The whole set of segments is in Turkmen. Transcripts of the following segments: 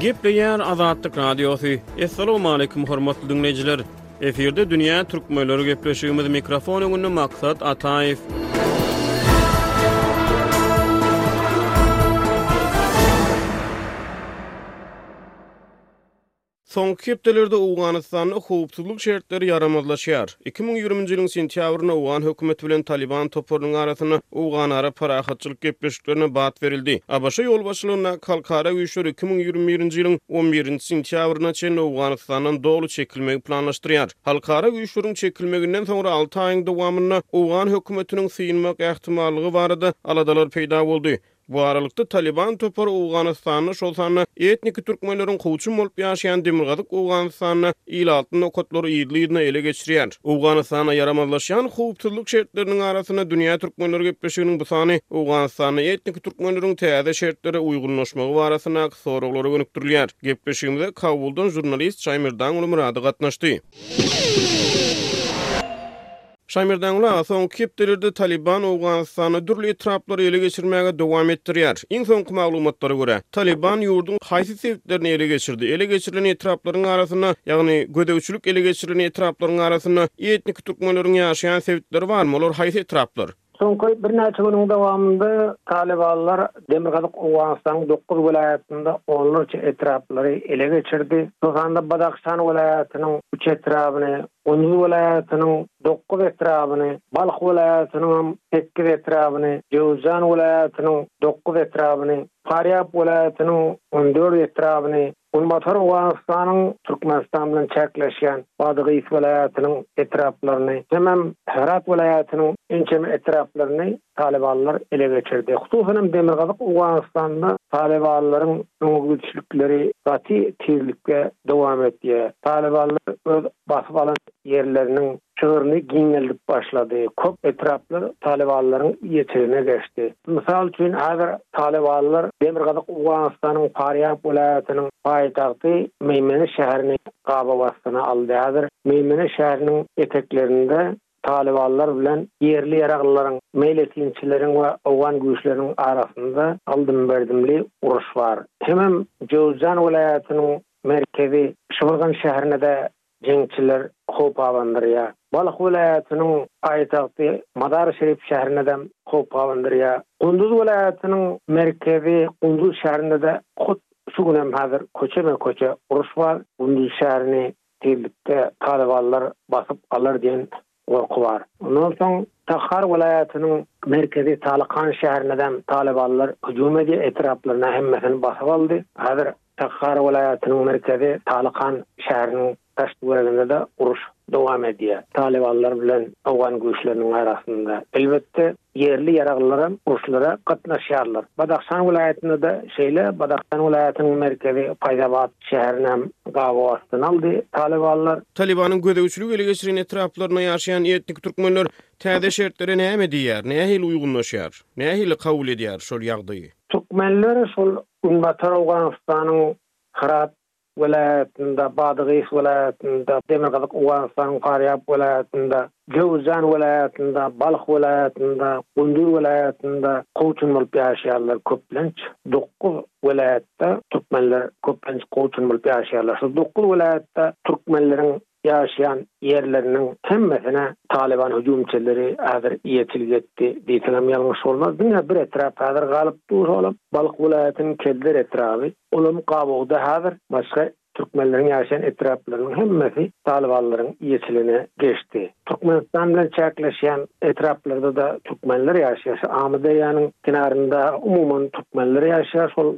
Gepleýär Azatlyk Radiosy. Assalamualaikum hormatly dinleýjiler. Efirde dünýä türkmenleri gepleşigimiz mikrofon öňünde Maksat Ataýew. Soňky hepdelerde Owganystanda howpsuzlyk şertleri ýaramazlaşýar. Iki müň ýigriminji ýylyň sentýabrynda owgan hökümeti bilen Talyban toparynyň arasynda owganara parahatçylyk gepleşiklerine bat berildi. ABŞ ýolbaşçylygyndaky halkara güýçler iki müň ýigrimi birinji ýylyň on birinji sentýabryna çenli Owganystandan doly çekilmegi planlaşdyrýar. Halkara güýçleriň çekilmeginden soňra alty aýyň dowamynda owgan hökümetiniň synmak ähtimallygy barada aladalar peýda boldy. Bu aralykda, Talyban topary Owganystanda, şol sanda etniki türkmenleriň kowçum bolup ýaşaýan Demirgazyk Owganystanda ilatly nokatlary yzly-yzyna ele geçirýär. Owganystana ýaramazlaşýan howpsuzlyk şertleriniň arasynda Dünýä türkmenleri gepleşiginiň bu sany Owganystanda etniki türkmenleriň täze şertlere uýgunlaşmagy barasyndaky soraglara gönükdirilýär. Gepleşigimize Kabuldan žurnalist Şaýmerdangulymyrady gatnaşdy. Şamerdaňly aga, soňky hepdelerde Talyban Owganystanda dürli etraplary ele geçirmäge dowam etdirýär. Iň soňky maglumatlara görä, Talyban ýurduň haýsy sebitlerini ele geçirdi? Ele geçirilen etraplaryň arasynda, ýagny gözegçilik ele geçirilen etraplaryň arasynda etniki türkmenleriň ýaşaýan sebitleri barmy? Olar haýsy etraplar? Soňky birnäçe günüň dowamynda talybanlar Demirgazyk Owganystanyň dokuz welaýatynda onlarça etraplary ele geçirdi, şol sanda Badahşan welaýatynyň üç etrabyny, Gunduz welaýatynyň dokuz etrabyny, Balh welaýatynyň hem sekiz etrabyny, Jöwzjan welaýatynyň dokuz etrabyny, Farýap welaýatynyň on dört etrabyny, Günbatar Owganystanyň Türkmenistan bilen çäkleşýän Badygys welaýatynyň etraplaryny hemem Herat welaýatynyň ençeme etraplaryny talybanlar ele geçirdi. Hususan hem Demirgazyk Owganystanda talybanlaryň öňegidişlikleri gaty tizlikde dowam edýär. Talybanlar öz basyp alan ýerleriniň Çygryny giňeldip başlady. Köp etraplar talybanlaryň ýetegine geçdi. Mysal üçin, häzir talybanlar Demirgazyk Owganystanyň Parýab welaýatynyň paýtagty Meýmene şäherini gabap astyna aldy. Häzir Meýmene şäheriniň eteklerinde talybanlar bilen ýerli ýaraglylaryň, meýletinçileriň we owgan güýçleriniň arasynda aldym-berdimli uruş bar. Hemem Jowzjan welaýatynyň merkezi Şybyrgan şäherine-de jeňçiler howp abandyrýar. Balh welaýatynyň paýtagty Mazar-i-Şerif şährine-de howp abandyrýar. Gunduz welaýatynyň merkezi Gunduz şährinde-de hut şu günem häzir köçeme-köçe uruş bar. Gunduz şährini tizlikde talybanlar basyp alar diýen gorky bar. Ondan soň Tahar welaýatynyň merkezi Talakan şäherine däm talybanlar hüjüm edýär, etraplaryna hemmesini basyp aldy. Häzir Tahar welaýatynyň merkezi Talakan şäheriniň daş-töwereginde-de uruş dowam edýär, talybanlar bilen owgan güýçleriniň arasynda. Elbetde, Ýerli ýaraglylaram urşlara gatnaşýarlar. Badahşan welaýatynda-da şeýle. Badahşan welaýatynyň merkezi Faýzabad şäherinem gabaw astyna aldy talybanlar. Talybanyň gözegçiligi ele geçiren etraplarynda ýaşaýan etnik türkmenler täze şertlere näme diýýär, nähili uýgunlaşýar, nähili kabul edýär şol ýagdaýy? Türkmenler şol Günbatar Owganystanyň Hyrat welaýatynda, Badagys welaýatynda, Demirgazyk Owganystanyň Farýap welaýatynda, Jöwüzjan welaýatynda, Balh welaýatynda, Gundyr welaýatynda gowçun bolup ýaşaýarlar. Köplenç dokuz welaýatda türkmenler köplenç gowçun bolup ýaşaýarlar. Şu dokuz welaýatda türkmenleriň ýaşaýan ýerleriniň hemmesine Talyban hüjümçileri häzir eýeçilik etdi diýseňem ýalňyş bolmaz. Diňe bir etrap häzir galyp dur, şolam Balh welaýatynyň Kelder etraby. Olam gabawda häzir başga türkmenleriň ýaşaýan etraplarynyň hemmesi talybanlaryň eýeçiligine geçdi. Türkmenistan bilen çäkleşýän etraplarda-da türkmenler ýaşaýar. Şu Amyderýanyň kenarynda umuman türkmenler ýaşaýar. Şol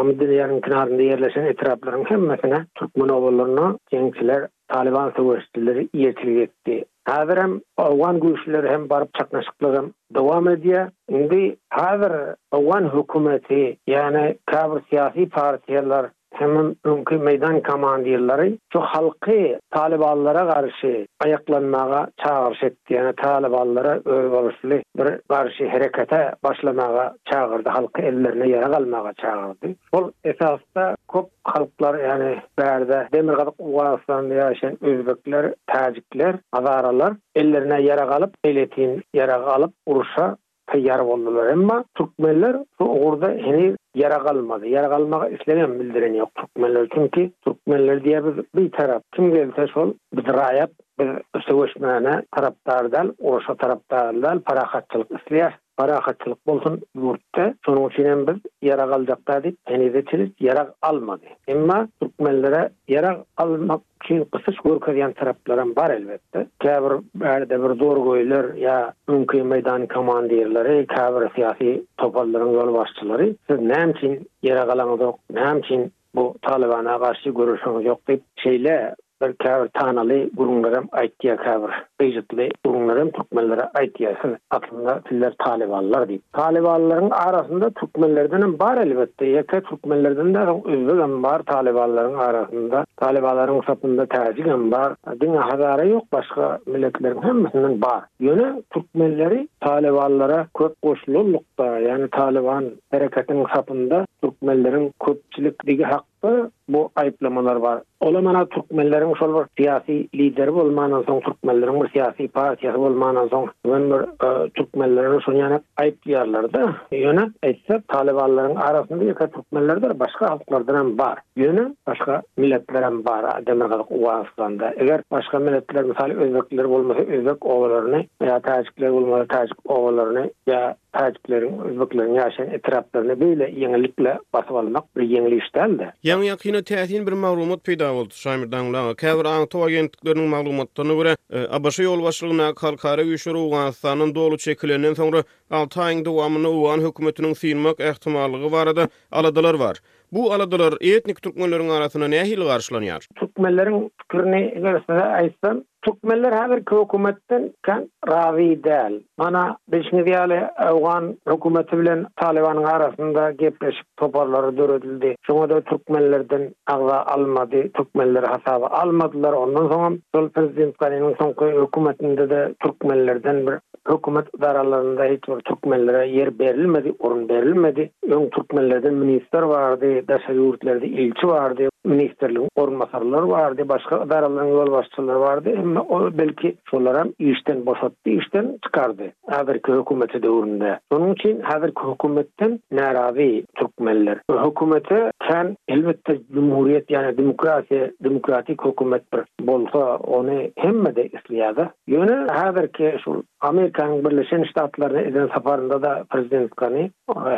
Amyderýanyň kenarynda ýerleşen etraplaryň hemmesine Türkmen obalarynda jeňçiler Talyban söweşijileri ýerçilik etdi. Häzir hem owgan güýçleri hem baryp çaknyşyklar hem dowam edýär. Indi häzir owgan hökümeti ýa-ni käbir syýasy partiýalar hemem öňki meýdan komandirleri şu halky talybanlara garşy aýaklanmaga çagyryş etdi. Ýa-ni talybanlara özboluşly bir garşy herekete başlamaga çagyrdy, halky ellerinde ýarag almaga çagyrdy. Şol esasda köp Halklar, ýagny bärde Demirgazyk Owganystanda ýaşaýan özbekler, täjikler, hazaralar ellerine ýarag alyp, meýletin ýarag alyp uruşa taýýar boldular. Emma türkmenler şu ugurda heniz ýarag almady. Ýarag almaga isleg hem bildiren ýok türkmenler. Çünki türkmenler diýýär biz bitarap. Kim gelse şol biz raýat, biz söweşmäne tarapdar däl, uruşa tarapdar däl, parahatçylyk isleýäs. Parahatçylyk bolsun ýurtda. Şonuň üçin hem biz ýarag aljakda diýip, henize çirik ýarag almady. Emma türkmenlere ýarag almak üçin gysyş görkezýän taraplaram bar elbetde. Käbir bärde bir zorgeýler ýa öňki meýdan komandirleri, käbir syýasy toparlaryň ýolbaşçylary siz näme üçin ýarag alaňyzok, näme üçin Bu Talybana garşy göreşiň ýok diýip şeýle bir käbir tanaly gürrüňlerem aýtýar käbir gyjytly gürrüňlerem türkmenlere aýtýar siz aslynda sizler Talybanlar diýip. Talybanlaryň arasynda türkmenlerdenem bar elbetde ýeke türkmenlerden däl soň özbegem bar Talybanlaryň arasynda Talybalaryň sapynda täjigem bar diňe hazara ýok başga milletleriň hemmesinden bar ýöne türkmenleri Talybanlara köp goşulanlyk ýagny Talyban hereketiniň sapynda türkmenleriň köpçülikdigi hakda bu aýyplamalar bar. Olam ana türkmenleriň şol bir syýasy lideri bolmandan soň, türkmenleriň bir syýasy partiýasy bolmandan soň, men bir türkmenleriň şony ýaňa aýyplaýarlar-da. Ýöne aýtsak, talybanlaryň arasynda ýeke türkmenlerdir, başga halklardan hem bar. Ýöne başga milletlerem bar Demirgazyk Owganystanda. Eger başga milletler mysal özbekler bolmasa özbek obalaryny ýa täjikler bolmasa täjik obalaryny ýa täjikleriň özbekleriň ýaşaýan etraplaryny beýle ýeňillikle basyp almak bir ýeňil iş däldi. Ýaňy-ýakynda täsin bir maglumat peýda boldy. Şamil Daňly aga, käbir aňtaw agentlikleriniň maglumatlaryna görä, ABŞ ýolbaşçylygyndaky halkara güýçler Owganystandan doly çekilenden soňra alty aýyň dowamynda owgan hökümetiniň synmak ähtimallygy barada aladalar bar. Bu aladalar etnik türkmenleriň arasynda nähili garşylanýar? Türkmenleriň pikirini eger size aýtsam, türkmenler häzirki hökümetden kän razy däl. Mana, bilşiňiz ýaly, owgan hökümeti bilen Talybanyň arasynda gepleşik toparlary döredildi. Şoňa-da türkmenlerden agza almady, türkmenleri hasaba almadylar. Ondan soňam şol prezident Gariniň soňky hökümetinde-de türkmenlerden bir Hökümet edaralarynda hiç bir türkmenlere ýer berilmedi, orun berilmedi. Öň türkmenlerden ministr bardy, daşary ýurtlarda ilçi bardy, ministrligiň orunbasarlary bardy, başga edaralaryň ýolbaşçylary bardy, emma o belki şolaram işden boşatdy, işden çykardy häzirki hökümeti döwründe. Şonuň üçin häzirki hökümetden närazy türkmenler. Hökümete kän elbetde jumhuriýet ýa-da demokratiýa, demokratik hökümet bir bolsa ony hemme-de isleýär-de. Ýöne häzirki şu Amerikanyň Birleşen Ştatlaryna eden saparynda-da prezident Gani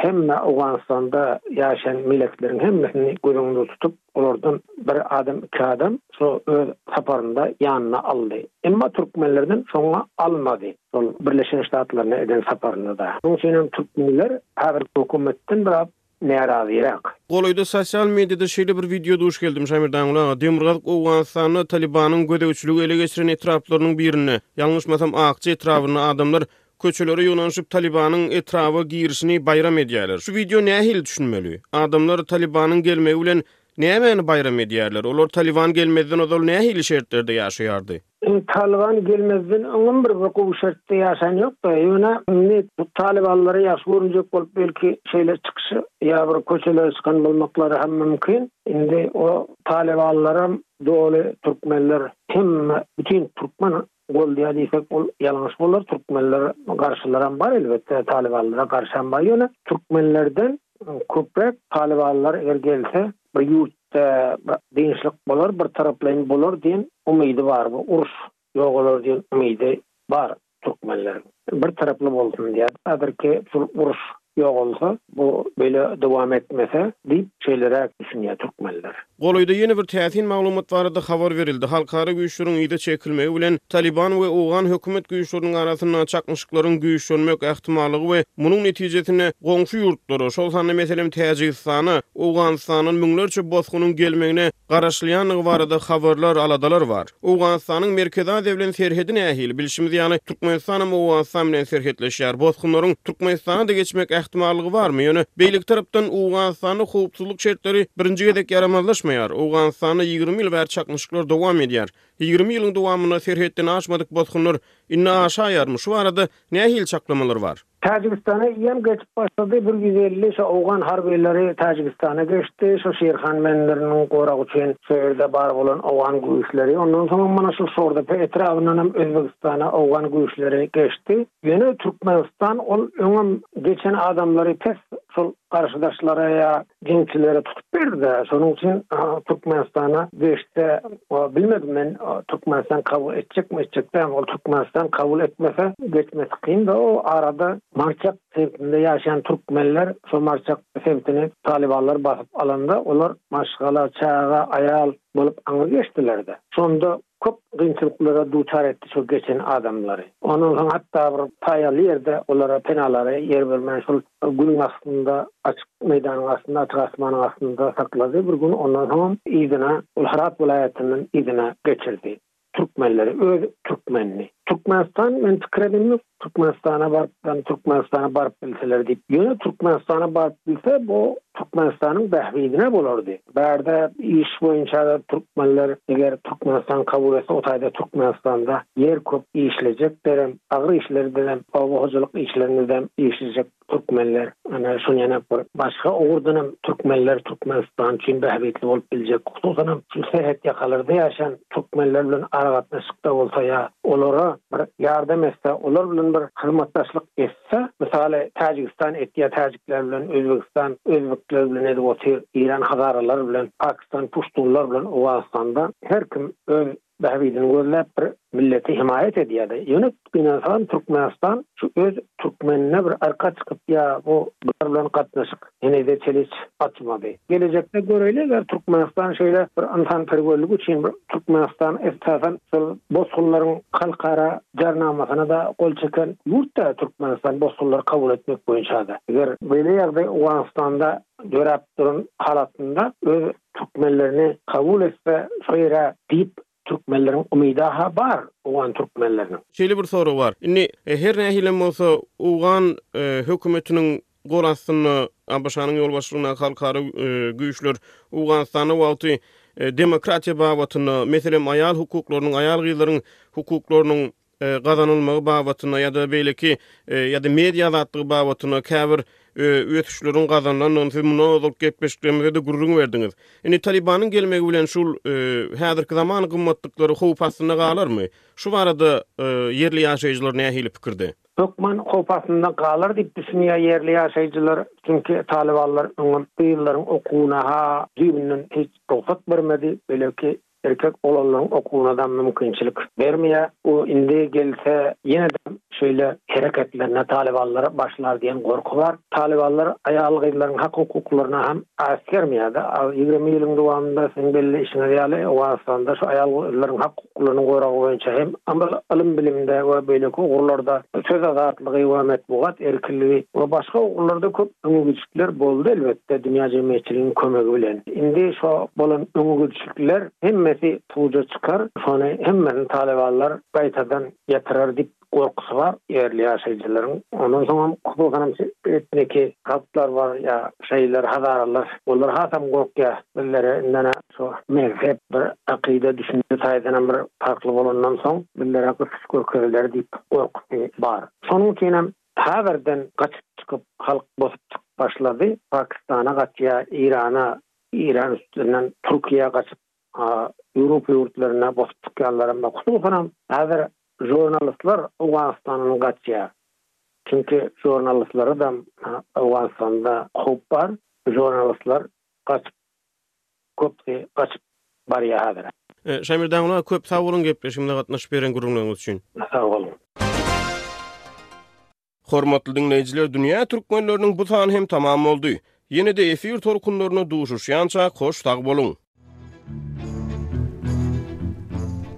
hemme Owganystanda ýaşaýan miletleriň hemmesini göz öňünde tutup, olardan bir adam, iki adam şu öz saparynda ýanyna aldy. Emma türkmenlerden şoňa almady, şol Birleşen Ştatlaryna eden saparynda-da. Şonuň üçin hem türkmenler häzirki hökümetden biraz närazyrak. Golaýda sosial mediýada şeýle bir wideo duş geldim, Şamil Dangul aga, Demirgazyk Owganystanda Talibanyň gözegçiligi ele geçiren etraplarynyň birinde, ýalňyşmasam Akja etrabynda adamlar köçelere ýygnanyşyp Talibanyň etraba girişini baýram edýärler. Şu wideo nähili düşünmeli? Adamlar Talibanyň gelmegi bilen nämäni baýram edýärler? Olar Taliban gelmezden ozal nähili şertlerde ýaşaýardy? Indi Talyban gelmezden öňem bir bir gowy şertde ýaşan ýokda. Ýöne indi bu Talybanlara ýagşy görünjek bolup belki şeýle çykyş ýa bir köçelere çykan bolmaklary hem mümkin. Indi o Talybanlaram doly türkmenler hemme bütin türkmen goldaýar diýsek ol ýalňyş bolar. Türkmenler garşylaram bar elbetde Talybanlara garşam bar. Ýöne türkmenlerden köpräk Talybanlar eger gelse Bir ýurtda dynçlyk bolar, bir taraplaýyn bolar diýen umydy bar. Bu uruş ýogalar diýen umydy bar türkmenleriň. Bir taraply bolsun diýýär. Häzirki şul uruş ýogalsa, bu beýle dowam etmese diýip, şeýleräk düşünýär türkmenler. Golaýda ýene bir täsin maglumat barada habar berildi. Halkara güýçleriň yza çekilmegi bilen Talyban we owgan hökümet güýçleriniň arasynda çaknyşyklaryň güýçlenmek ähtimallygy we munuň netijesinde goňşy ýurtlara, şol sanda meselem Täjigistana, Owganystandan müňlerçe bosgunyň gelmegine garaşylýandygy barada habarlar, aladalar bar. Owganystanyň Merkezi Aziýa bilen serhedi nähili? Bilşimiz ýaly, Türkmenistanam Owganystan bilen serhetleşýär. Bosgunlaryň Türkmenistana-da geçmek ähtimallygy barmy? Ýöne, beýleki tarapdan, Owganystanda howpsuzlyk şertleri birinji gezek ýaramazlaşmaýar. Owganystanda ýigrimi ýyl bäri çaknyşyklar dowam edýär. Ýigrimi ýylyň dowamynda serhetden aşmadyk bosgunlar indi aşaýarmy? Şu barada nähili çaklamalar bar? Täjigistana iýen geçip başlady, bir ýüz elli şo owgan harbylary Täjigistana geçdi, şo Şirhan mendiriniň goragy üçin şo ýerde bar bolan owgan güýçleri, ondan soňam mana şo Şordepe etrabyndanam Özbegistana owgan güýçleri geçdi, ýöne Türkmenistan ol öňem geçen adamlary pes şol garşydaşlara ýa jeňçilere tutup berdi-de, şonuň üçin Türkmenistana geçse, bilmedim men, Türkmenistan kabul etjekmi, etjek dälmi, ol Türkmenistan kabul etmese, geçmesi kyn-da, o arada Marçak sebitinde ýaşaýan türkmenler, şo Marçak sebitini talybanlar basyp alanda, olar maşgala, çaga, aýal bolup aňry geçdiler-de, şonda Köp gynçylyklara duçar etdi şo geçen adamlary. Ondan soň hatda bir saýaly ýerde olara penalara ýer bermän şol günüň astynda açyk meýdanyň astynda açyk asmanyň astynda saklady bir gün ondan soňam yzyna ol Hyrat welaýatyndan yzyna geçirdi. Türkmenleri öz türkmenini. Türkmenistan men pikir edemok Türkmenistana barypdan Türkmenistana baryp bilseler diýip. Ýöne Türkmenistana baryp bilse bu Türkmenistanyň bähbidine bolardy. Bärde iş boýunçada türkmenler eger Türkmenistan kabul etse o taýda Türkmenistanda ýer köp işlejekderem, agyr işlerdenem, oba hojalyk işlerindedem işlejek. Türkmenler ana şony ýanap bir başga ugurdanam türkmenler Türkmenistan üçin bähbitli bolup biljek hususanam şu serhet ýakalarynda ýaşaýan türkmenler bilen aragatnaşykda bolsa ýa olara bir ýardam etse olar bilen bir hyzmatdaşlyk etse mysaly Täjigistan etýär täjikler bilen Özbegistan özbekler bilen edip otyr Iran hazaralar bilen Pakistan puştunlar bilen Owganystanda her kim öz bähbidini gözläp bir milleti hemaýat edýärdi. Ýöne inan salam Türkmenistan şu öz türkmenine bir arka çykyp ýa bu bular bilen gatnaşyk henizde çeliç açmady. Gelejekde göreýli eger Türkmenistan şeýle bir ynsanperwerlik üçin bir Türkmenistan esasan şol bosgunlaryň halkara jarnamasyna-da gol çeken ýurt-da Türkmenistan bosgunlary kabul etmek boýunça-da. Eger beýle ýagdaý Owganystanda döräp duran halatynda öz Türkmenlerini kabul etse şo ýere diýip türkmenleriň umyda-ha bar owgan türkmenleriniň. Şeýle bir sorag bar. Indi her nähilem bolsa owgan hökümetiniň gol astynda ABŞ-nyň ýolbaşçylygyndaky halkara güýçler Owganystanda wagty demokratiýa babatynda, meselem aýal hukuklarynyň, aýal-gyzlaryň hukuklarynyň gazanylmagy babatynda ýa-da beýleki ýa-da media azatlygy babatynda käbir ösüşleriň gazanylandygyny siz mundan ozalky gepleşiklerimizde-de gürrüň berdiňiz. Indi Talibanyň gelmegi bilen şul häzirki zaman gymmatlyklary howp astynda galarmy? Şu barada ýerli ýaşaýjylar nähili pikirde? Hökman howp astynda galar diýip düşünýär ýerli ýaşaýjylar. Çünki talybanlar öňem bu ýyllaryň okuwyna-ha düýbünden hiç rugsat bermedi. Beýleki Erkek oglanlaryň okuwynada mümkinçilik bermeýär. Bu indi gelse ýene-de şeýle hereketlerine talybanlar başlar diýen gorky bar. Talybanlar aýal-gyzlaryň hak-hukuklaryna hem äsgermeýär-de. Ýigrimi ýylyň dowamynda siziň belli işiňiz ýaly Owganystanda şu aýal-gyzlaryň hak-hukuklarynyň goragy boýunça hem ylym-bilimde we beýleki ugurlarda söz azatlygy we metbugat erkinligi we başga ugurlarda köp öňe gidiş Ler boldy elbetde dünýä jemgyýetçiliginiň kömegi bilen. Indi şo bolan öňegidişlikler hemmesi puja çykar, şony hemmesini talybanlar gaýtadan ýatyrar diýip gorkusy bar ýerli ýaşaýjylaryň. Ondan soňam hususanam etniki halklar bar ýa şeýler hazaralar olar hasam gorkýar. Bizlere indena şo mezhep bir akyda düşünje taýdanam bir parhly bolandan soň bizlere gysyş görkeziler diýip gorkusy bar. Şonuň üçinem Häzirden gaçyp çykyp halk bosup çykyp başlady pakistana gaçýa irana iran üstünden türkiýä gaçyp a ýurupa ýurtlaryna bosup çykýanlaram bar hususanam häzir žornalistler owganystandan gaçýa çünki žornalistleredam owganystanda howp bar žornalistler gaçyp Köpsi gaçyp barýa hazira. Şamil Daňla köp sag boluň gepleşigimize gatnaşyp beren gürrüňleriňiz üçin. Sag boluň. Hormatly diňleýjiler Dünýä Türkmenleriniň bu sany hem tamam boldy. Ýene-de efir tolkunlarynda duşuşýança hoş sag boluň.